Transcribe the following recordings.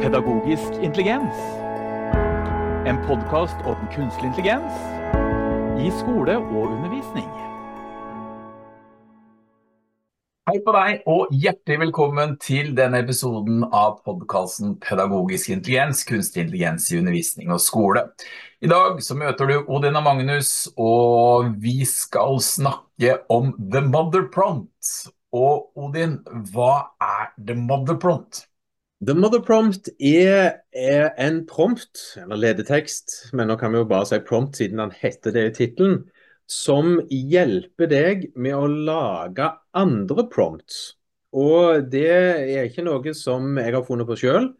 Pedagogisk intelligens. En podkast om kunstig intelligens i skole og undervisning. Hei på deg, og hjertelig velkommen til denne episoden av podkasten Pedagogisk intelligens, kunstig intelligens i undervisning og skole. I dag så møter du Odin og Magnus, og vi skal snakke om The Mother Prompt. Og Odin, hva er The Mother Prompt? The Mother Prompt er, er, en prompt, eller ledetekst, men nå kan vi jo bare si prompt siden den heter det i tittelen, som hjelper deg med å lage andre prompts. Og det er ikke noe som jeg har funnet på sjøl.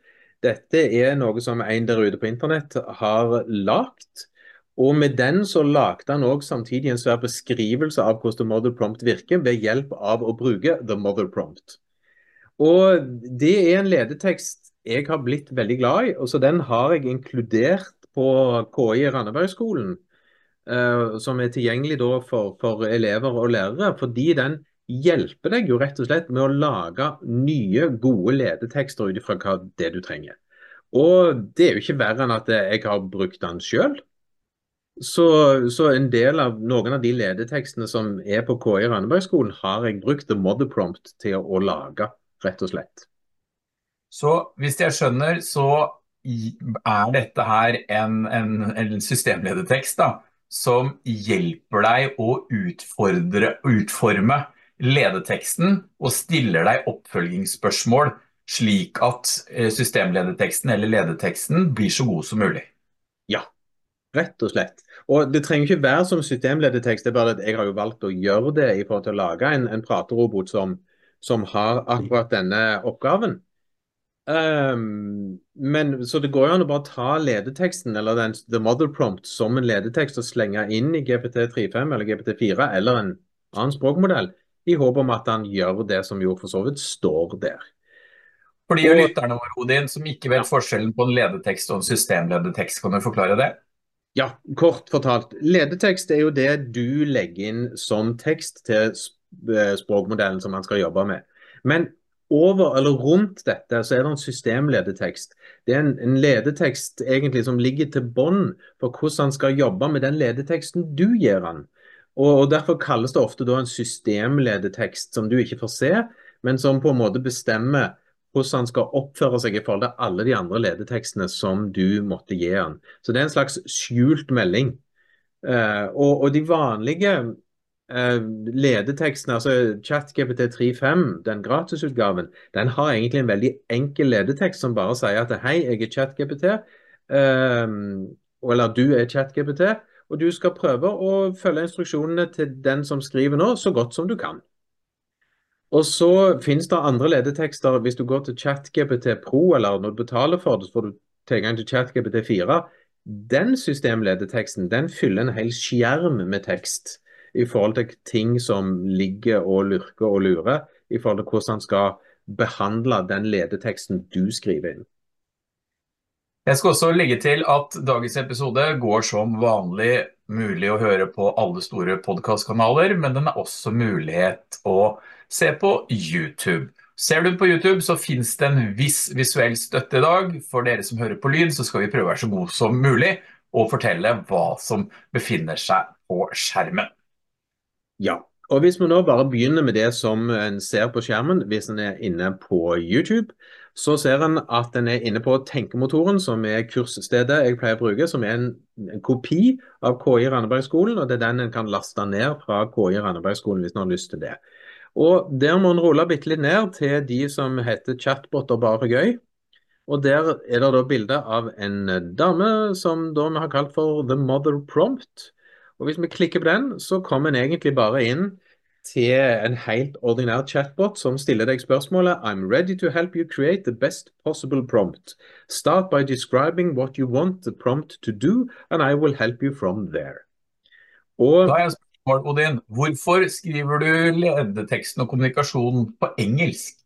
Dette er noe som en der ute på internett har lagt. Og med den så lagde han òg samtidig en svær beskrivelse av hvordan The Mother Prompt virker, ved hjelp av å bruke The Mother Prompt. Og Det er en ledetekst jeg har blitt veldig glad i. og så Den har jeg inkludert på KI Randabergskolen, uh, som er tilgjengelig for, for, elever og lærere. Fordi den hjelper deg jo rett og slett med å lage nye, gode ledetekster ut ifra det du trenger. Og det er jo ikke verre enn at jeg har brukt den sjøl. Så, så, en del av noen av de ledetekstene som er på KI Randebergskolen, har jeg brukt The Mother Prompt til å, å lage rett og slett. Så hvis jeg skjønner, så er dette her en, en, en systemledertekst da, som hjelper deg å utfordre, utforme ledeteksten og stiller deg oppfølgingsspørsmål slik at systemledeteksten systemlederteksten eller ledeteksten blir så god som mulig. Ja, rett og slett. Og Det trenger ikke være som systemledertekst, det er bare at jeg har jo valgt å gjøre det i forhold til å lage en, en praterobot som, som har akkurat denne oppgaven. Um, men, så det går jo an å bare ta ledeteksten eller den, the mother prompt som en ledetekst og slenge inn i GPT35 eller GPT4 eller en annen språkmodell, i håp om at han gjør det som jo for så vidt står der. For de lytterne våre Odin, som ikke vet forskjellen på en ledetekst og en systemledetekst, kan du forklare det? Ja, kort fortalt. Ledetekst er jo det du legger inn som tekst til Eh, språkmodellen som man skal jobbe med. Men over eller rundt dette så er det en systemledetekst. Det er en, en ledetekst egentlig som ligger til bånd for hvordan han skal jobbe med den ledeteksten du gir han. Og, og Derfor kalles det ofte en systemledetekst som du ikke får se, men som på en måte bestemmer hvordan han skal oppføre seg i forhold til alle de andre ledetekstene som du måtte gi han. Så det er en slags skjult melding. Uh, og, og de vanlige Uh, ledeteksten, altså ChatGPT 3.5, den gratisutgaven, den har egentlig en veldig enkel ledetekst som bare sier at hei, jeg er ChatGPT, uh, eller du er ChatGPT, og du skal prøve å følge instruksjonene til den som skriver nå, så godt som du kan. Og så finnes det andre ledetekster. Hvis du går til ChatGPT Pro, eller når du betaler for det, så får du tilgang til ChatGPT 4. Den systemledeteksten den fyller en hel skjerm med tekst i forhold til ting som ligger og lurker og lurer, i forhold til hvordan han skal behandle den ledeteksten du skriver inn. Jeg skal også legge til at dagens episode går som vanlig mulig å høre på alle store podkastkanaler, men den er også mulighet å se på YouTube. Ser du på YouTube, så finnes det en viss visuell støtte i dag. For dere som hører på lyd, så skal vi prøve å være så gode som mulig og fortelle hva som befinner seg på skjermen. Ja. Og Hvis vi nå bare begynner med det som en ser på skjermen hvis en er inne på YouTube, så ser en at en er inne på Tenkemotoren, som er kursstedet jeg pleier å bruke, som er en, en kopi av KI Randebergskolen. og Det er den en kan laste ned fra KI Randebergskolen hvis en har lyst til det. Og Der må en rulle bitte litt ned til de som heter chatboter bare gøy. Og Der er det da bilde av en dame som da vi har kalt for The Mother Prompt. Og Hvis vi klikker på den, så kommer en egentlig bare inn til en helt ordinær chatbot som stiller deg spørsmålet I'm ready to help you create the best possible prompt. Start by describing what you want the prompt to do, and I will help you from there. Og, da er jeg spørsmål, Odin. Hvorfor skriver du ledeteksten og kommunikasjonen på engelsk?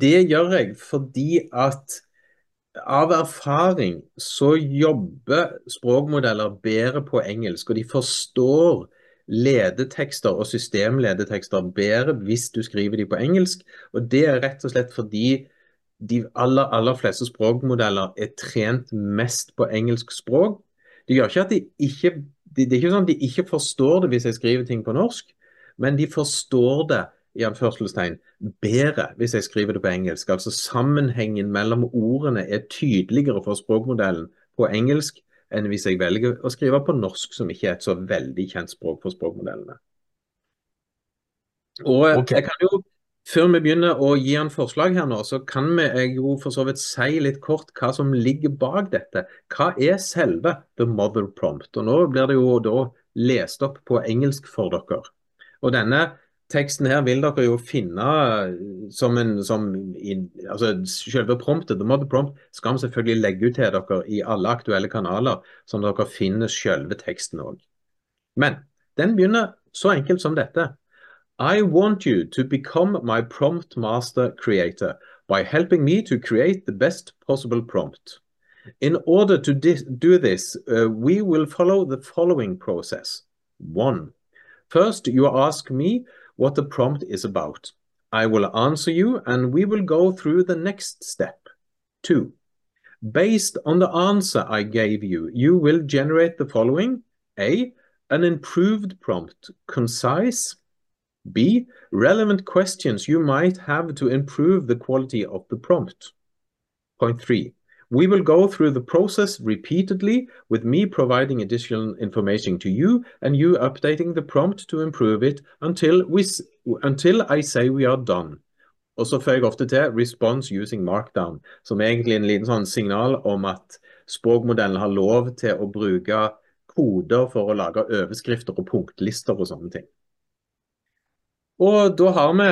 Det gjør jeg fordi at av erfaring så jobber språkmodeller bedre på engelsk, og de forstår ledetekster og systemledetekster bedre hvis du skriver de på engelsk. Og Det er rett og slett fordi de aller, aller fleste språkmodeller er trent mest på engelsk språk. Det gjør ikke at de ikke det, er ikke sånn at de ikke forstår det hvis jeg skriver ting på norsk, men de forstår det i anførselstegn, bedre hvis jeg skriver det på engelsk. Altså Sammenhengen mellom ordene er tydeligere for språkmodellen på engelsk enn hvis jeg velger å skrive på norsk, som ikke er et så veldig kjent språk for språkmodellene. Og okay. jeg kan jo, Før vi begynner å gi en forslag her nå, så kan vi jo for så vidt si litt kort hva som ligger bak dette. Hva er selve the mother prompt? Og Nå blir det jo da lest opp på engelsk for dere. Og denne teksten her vil dere jo finne som en som i, altså Selve promptet, the mother prompt, skal vi selvfølgelig legge ut til dere i alle aktuelle kanaler, som dere finner selve teksten òg. Men den begynner så enkelt som dette. I want you to become my prompt master creator by helping me to create the best possible prompt. In order to do this, uh, we will follow the following process. One, first you ask me what the prompt is about. I will answer you and we will go through the next step. Two, based on the answer I gave you, you will generate the following. A, an improved prompt, concise, B. Relevant questions you might have to improve the quality of the prompt. Point three. We will go through the process repeatedly with me providing additional information to you and you updating the prompt to improve it until, we, until I say we are done. Og så føyer jeg ofte til 'response using markdown', som er egentlig en liten sånn signal om at språkmodellen har lov til å bruke koder for å lage overskrifter og punktlister og sånne ting. Og Da har vi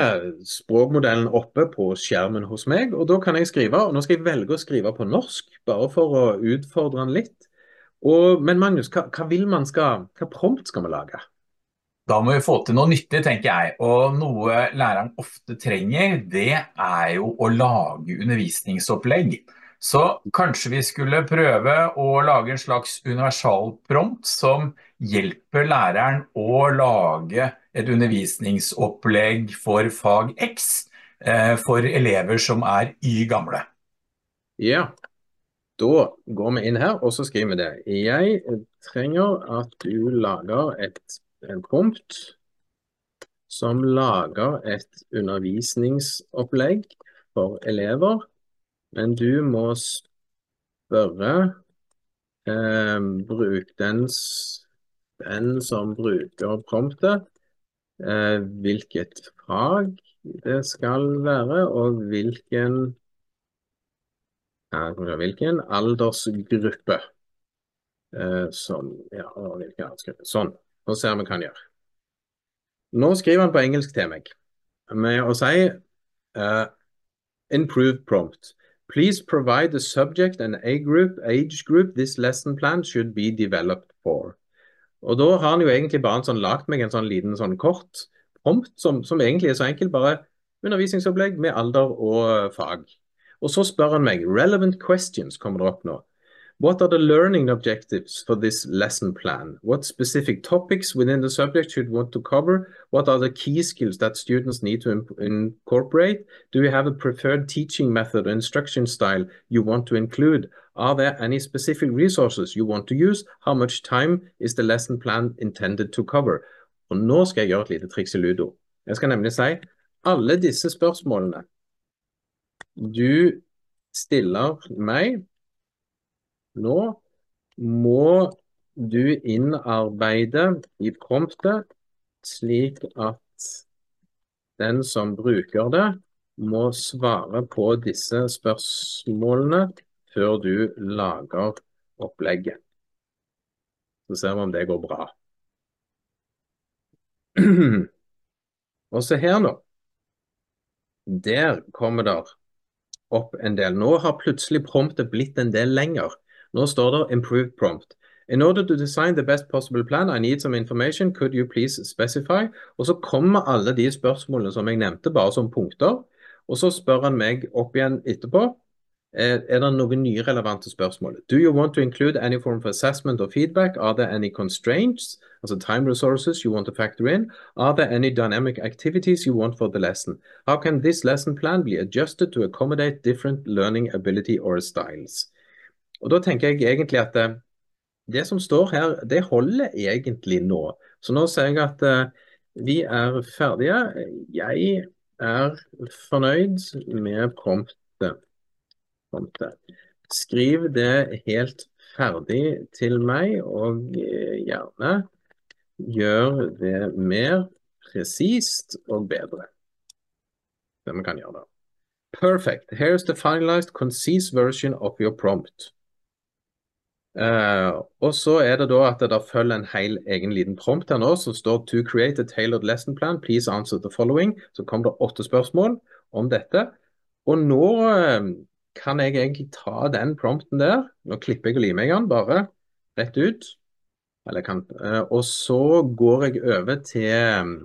språkmodellen oppe på skjermen hos meg, og da kan jeg skrive. og Nå skal jeg velge å skrive på norsk, bare for å utfordre den litt. Og, men Magnus, hva, hva, vil man skal, hva prompt skal vi lage? Da må vi få til noe nyttig, tenker jeg. Og noe læreren ofte trenger, det er jo å lage undervisningsopplegg. Så kanskje vi skulle prøve å lage en slags universalprompt som hjelper læreren å lage et undervisningsopplegg for fag X eh, for elever som er Y gamle. Ja, da går vi inn her og så skriver vi det. Jeg trenger at du lager et, en prompt som lager et undervisningsopplegg for elever men du må spørre eh, bruk den, den, som bruker promptet, eh, hvilket fag det skal være, og hvilken, hvilken aldersgruppe. Eh, som, ja, hvilken aldersgruppe. Sånn. Nå ser vi hva han gjør. Nå skriver han på engelsk til meg med å si uh, Improve prompt. Please provide the subject and a group, age group this lesson plan should be developed for. Og Da har han jo egentlig bare sånn, lagt meg en sånn liten sånn kort prompt som, som egentlig er så enkel. Bare undervisningsopplegg med alder og fag. Og så spør han meg relevant questions kommer det opp nå. What are the learning objectives for this lesson plan? What specific topics within the subject should want to cover? What are the key skills that students need to incorporate? Do you have a preferred teaching method or instruction style you want to include? Are there any specific resources you want to use? How much time is the lesson plan intended to cover? Og nå skal jeg gjøre et lite triks i ludo. Jeg skal nemlig si alle disse spørsmålene du stiller meg nå må du innarbeide i promptet slik at den som bruker det, må svare på disse spørsmålene før du lager opplegget. Så ser vi om det går bra. Og se her nå. Der kommer det opp en del. Nå har plutselig promptet blitt en del lenger. Nå står det 'improved prompt'. In order to design the best possible plan, I need some information. Could you please specify? Og så kommer alle de spørsmålene som jeg nevnte, bare som punkter. Og så spør han meg opp igjen etterpå. Er, det noen nye relevante spørsmål. Do you want to include any form of assessment or feedback? Are there any constraints, altså time resources you want to factor in? Are there any dynamic activities you want for the lesson? How can this lesson plan be adjusted to accommodate different learning ability or styles? Og Da tenker jeg egentlig at det, det som står her, det holder egentlig nå. Så nå sier jeg at uh, vi er ferdige. Jeg er fornøyd med promptet. Promptet. Skriv det helt ferdig til meg, og gjerne gjør det mer presist og bedre. Det vi kan gjøre da. Perfect. Here's the finalized concise version of your prompt. Uh, og så er det da at det der følger en hel egen liten prompt her nå, som står To create a tailored lesson plan, please answer the following. Så kom det åtte spørsmål om dette. Og nå uh, kan jeg egentlig ta den prompten der. Nå klipper jeg og limer jeg den bare rett ut. Kan, uh, og så går jeg over til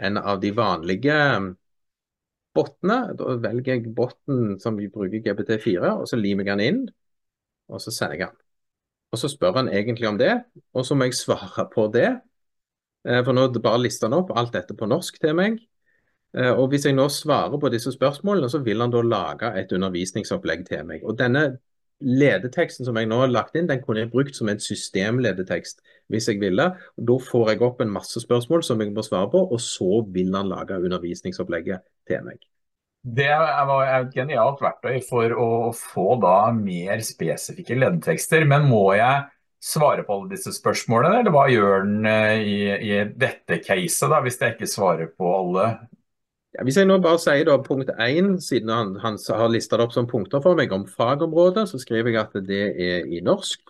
en av de vanlige bottene. Da velger jeg botten som vi bruker GPT4, og så limer jeg den inn. Og så sender jeg den. Og så spør han egentlig om det, og så må jeg svare på det. Eh, for nå bare lister han opp alt dette på norsk til meg. Eh, og hvis jeg nå svarer på disse spørsmålene, så vil han da lage et undervisningsopplegg til meg. Og denne ledeteksten som jeg nå har lagt inn, den kunne jeg brukt som en systemledetekst hvis jeg ville. Og Da får jeg opp en masse spørsmål som jeg må svare på, og så vil han lage undervisningsopplegget til meg. Det var et genialt verktøy for å få da mer spesifikke ledetekster. Men må jeg svare på alle disse spørsmålene, eller hva gjør den eh, i, i dette caset, da, hvis jeg ikke svarer på alle? Ja, hvis jeg nå bare sier da punkt 1, siden han, han har lista det opp som punkter for meg om fagområdet, så skriver jeg at det er i norsk.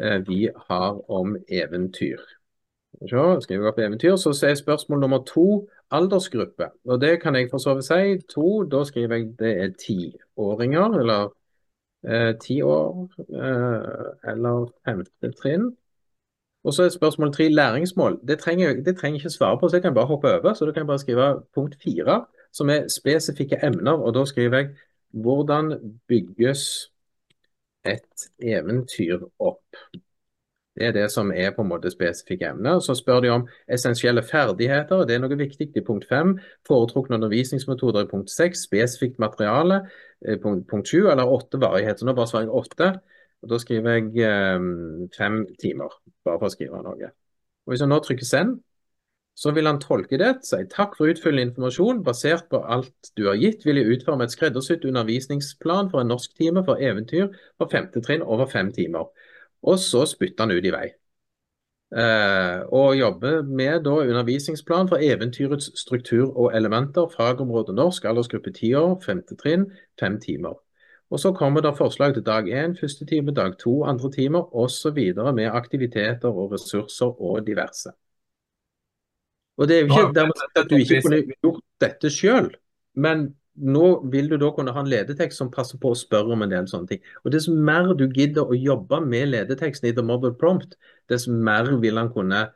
Eh, vi har om eventyr. Så skriver jeg opp eventyr. Så er spørsmål nummer to aldersgruppe. Og det kan jeg for så vidt si. To, da skriver jeg det er tiåringer, eller eh, ti eh, år, eh, eller femte trinn. Og så er spørsmål tre læringsmål. Det trenger, det trenger ikke svare på, så jeg kan bare hoppe over. Så da kan jeg bare skrive punkt fire, som er spesifikke emner. Og da skriver jeg hvordan bygges et eventyr opp. Det er det som er på en måte spesifikke emner. Så spør de om essensielle ferdigheter, og det er noe viktig i punkt 5. Foretrukne undervisningsmetoder i punkt 6. Spesifikt materiale punkt, punkt 7, eller 8 varighet. Så nå bare svarer jeg 8. Og da skriver jeg um, fem timer, bare for å skrive noe. Og Hvis jeg nå trykker send, så vil han tolke det, si takk for utfyllende informasjon. Basert på alt du har gitt, vil jeg utforme et skreddersydd undervisningsplan for en norsktime for eventyr for femte trinn over fem timer. Og så spytter han ut i vei. Eh, og jobber med da undervisningsplan for eventyrets struktur og elementer. Fagområde norsk, aldersgruppe ti år, femte trinn, fem timer. Og Så kommer det forslag til dag én, første time, dag to, andre timer osv. med aktiviteter og ressurser og diverse. Og Det er jo ikke dermed at du ikke kunne gjort dette sjøl, men nå vil du da kunne ha en ledetekst som passer på å spørre om en del sånne ting. Og Dess mer du gidder å jobbe med ledeteksten i The Model Prompt, dess mer vil han kunne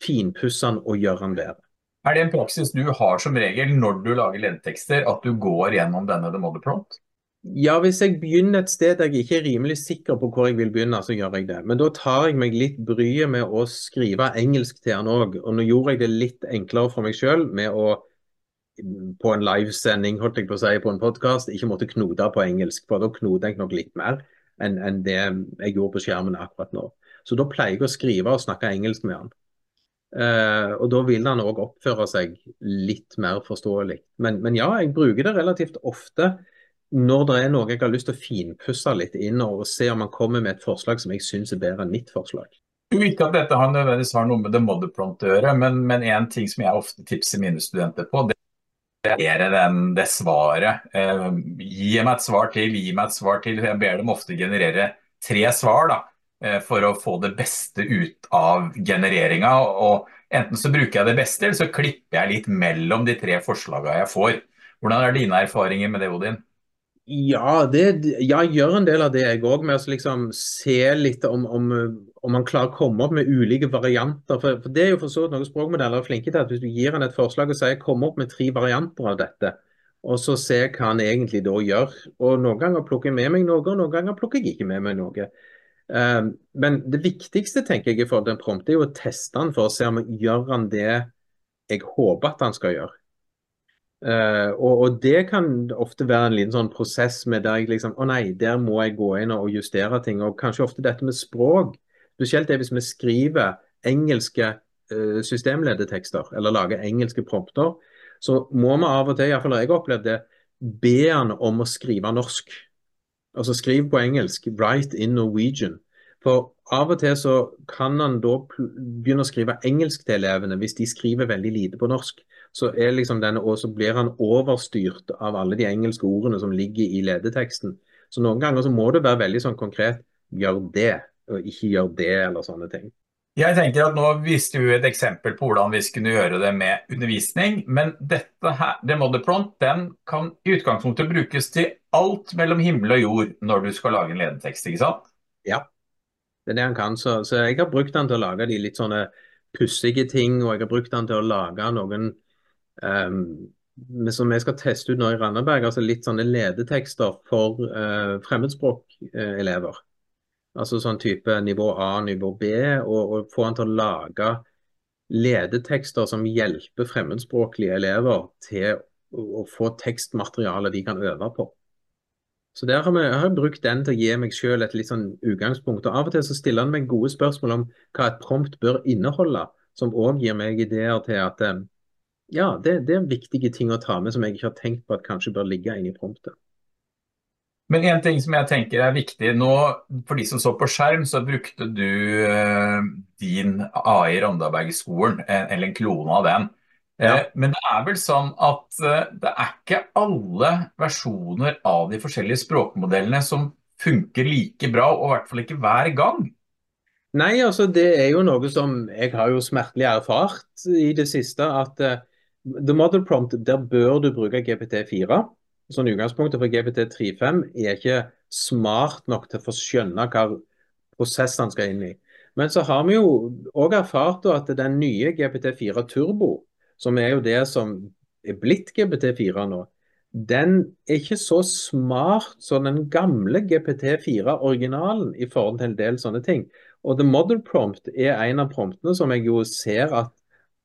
finpusse den og gjøre den bedre. Er det en praksis du har som regel når du lager ledetekster, at du går gjennom denne The Model Prompt? Ja, hvis jeg begynner et sted jeg ikke er rimelig sikker på hvor jeg vil begynne, så gjør jeg det. Men da tar jeg meg litt bryet med å skrive engelsk til han òg. Og nå gjorde jeg det litt enklere for meg sjøl med å på en livesending, holdt jeg på å si, på en podkast, ikke måtte knote på engelsk. For da knoter jeg nok litt mer enn, en det jeg gjorde på skjermen akkurat nå. Så da pleier jeg å skrive og snakke engelsk med han. Uh, og da vil han òg oppføre seg litt mer forståelig. Men, men, ja, jeg bruker det relativt ofte når det er noe jeg har lyst til å finpusse litt inn og se om han kommer med et forslag som jeg syns er bedre enn mitt forslag. Ikke at dette har nødvendigvis har noe med det mother prompt å gjøre, men, men en ting som jeg ofte tipser mine studenter på, det er den, det svaret. Eh, gi meg et svar til, gi meg et svar til. Jeg ber dem ofte generere tre svar da, eh, for å få det beste ut av genereringa. Og enten så bruker jeg det beste, eller så klipper jeg litt mellom de tre forslagene jeg får. Hvordan er dine erfaringer med det, Odin? Ja, det, jeg gjør en del av det jeg òg, med å liksom se litt om, om, om, man klarer å komme opp med ulike varianter. For, for Det er jo for så vidt noe språkmodeller er flinke til. at Hvis du gir han et forslag og sier kom opp med tre varianter av dette, Og så se hva han egentlig da gjør. Og Noen ganger plukker jeg med meg noe, og noen ganger plukker jeg ikke med meg noe. Um, men det viktigste tenker jeg for den prompt er jo å teste han for å se om gjør han det jeg håper at han skal gjøre. Uh, og, og, det kan ofte være en liten sånn prosess med der jeg liksom Å nei, der må jeg gå inn og justere ting. Og kanskje ofte dette med språk. Spesielt det hvis vi skriver engelske uh, systemledetekster eller lager engelske prompter så må vi av og til, iallfall jeg opplevd det, be han om å skrive norsk. Altså skriv på engelsk. Write in Norwegian. For av og til så kan han da begynne å skrive engelsk til elevene hvis de skriver veldig lite på norsk. Så, liksom denne, og så blir han overstyrt av alle de engelske ordene som ligger i ledeteksten. Så noen ganger så må det være veldig sånn konkret gjør det, og ikke gjør det, eller sånne ting. Jeg tenker at Nå viste vi et eksempel på hvordan vi skulle gjøre det med undervisning. Men dette her, det Motherprompt den kan i utgangspunktet brukes til alt mellom himmel og jord når du skal lage en ledetekst. ikke sant? Ja, det er det han kan. Så, så jeg har brukt han til å lage de litt sånne pussige ting. Og jeg har brukt han til å lage noen um, som jeg skal teste ut nå i Randaberg. Altså litt sånne ledetekster for uh, fremmedspråkelever. Altså sånn type nivå A, nivå B, og, og få han til å lage ledetekster som hjelper fremmedspråklige elever til å få tekstmateriale de kan øve på. Så der har, vi, jeg brukt den til å gi meg selv et litt sånn utgangspunkt. og Av og til så stiller han meg gode spørsmål om hva et prompt bør inneholde, som òg gir meg ideer til at eh, ja, det, det, er viktige ting å ta med som jeg ikke har tenkt på at kanskje bør ligge inne i promptet. Men en ting som jeg tenker er viktig nå, for de som så på skjerm, så brukte du eh, din AI Randaberg-skolen, eller en klone av den. Eh, ja. Men det er vel sånn at eh, det er ikke alle versjoner av de forskjellige språkmodellene som funker like bra, og i hvert fall ikke hver gang. Nei, altså det er jo noe som jeg har jo smertelig erfart i det siste. At uh, the model prompt, der bør du bruke GPT4 sånn utgangspunktet for GPT35 er ikke smart nok til å få skjønne hva prosessene skal inn i. Men så har vi jo òg erfart at den nye GPT4 Turbo, som er jo det som er blitt GPT4 nå, den er ikke så smart som den gamle GPT4-originalen i forhold til en del sånne ting. Og The Model Prompt er en av promptene som jeg jo ser at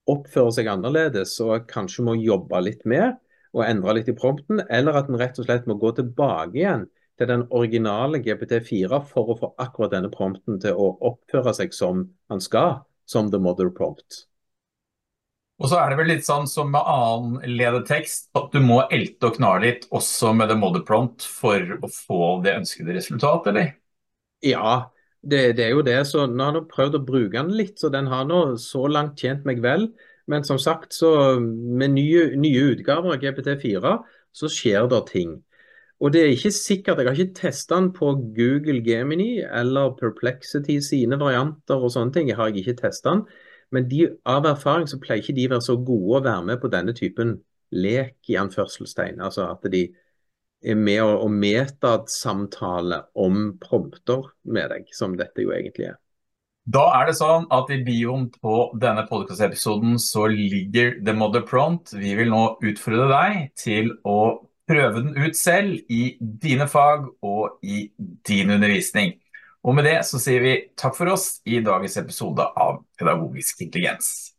oppfører seg annerledes og kanskje må jobbe litt med og endre litt i prompten, eller at en rett og slett må gå tilbake igjen til den originale GPT4 for å få akkurat denne prompten til å oppføre seg som han skal, som the Model prompt. Og så er det vel litt sånn som med annen ledetekst, at du må elte og knare litt også med the mother prompt for å få det ønskede resultat, eller? Ja, det, det er jo det. Så nå har jeg prøvd å bruke den litt, så den har nå så langt tjent meg vel. Men som sagt, så med nye, nye utgaver av GPT4 så skjer det ting. Og det er ikke sikkert, Jeg har ikke testa den på Google Gemini eller Perplexity sine varianter og sånne ting. Jeg har ikke testa den. Men de, av erfaring så pleier ikke de være så gode å være med på denne typen lek, i anførselstegn. Altså at de er med og, å metasamtale om prompter med deg, som dette jo egentlig er. Da er det sånn at i bioen på denne podcast-episoden så ligger The Mother Prompt. Vi vil nå utfordre deg til å prøve den ut selv i dine fag og i din undervisning. Og med det så sier vi takk for oss i dagens episode av Pedagogisk intelligens.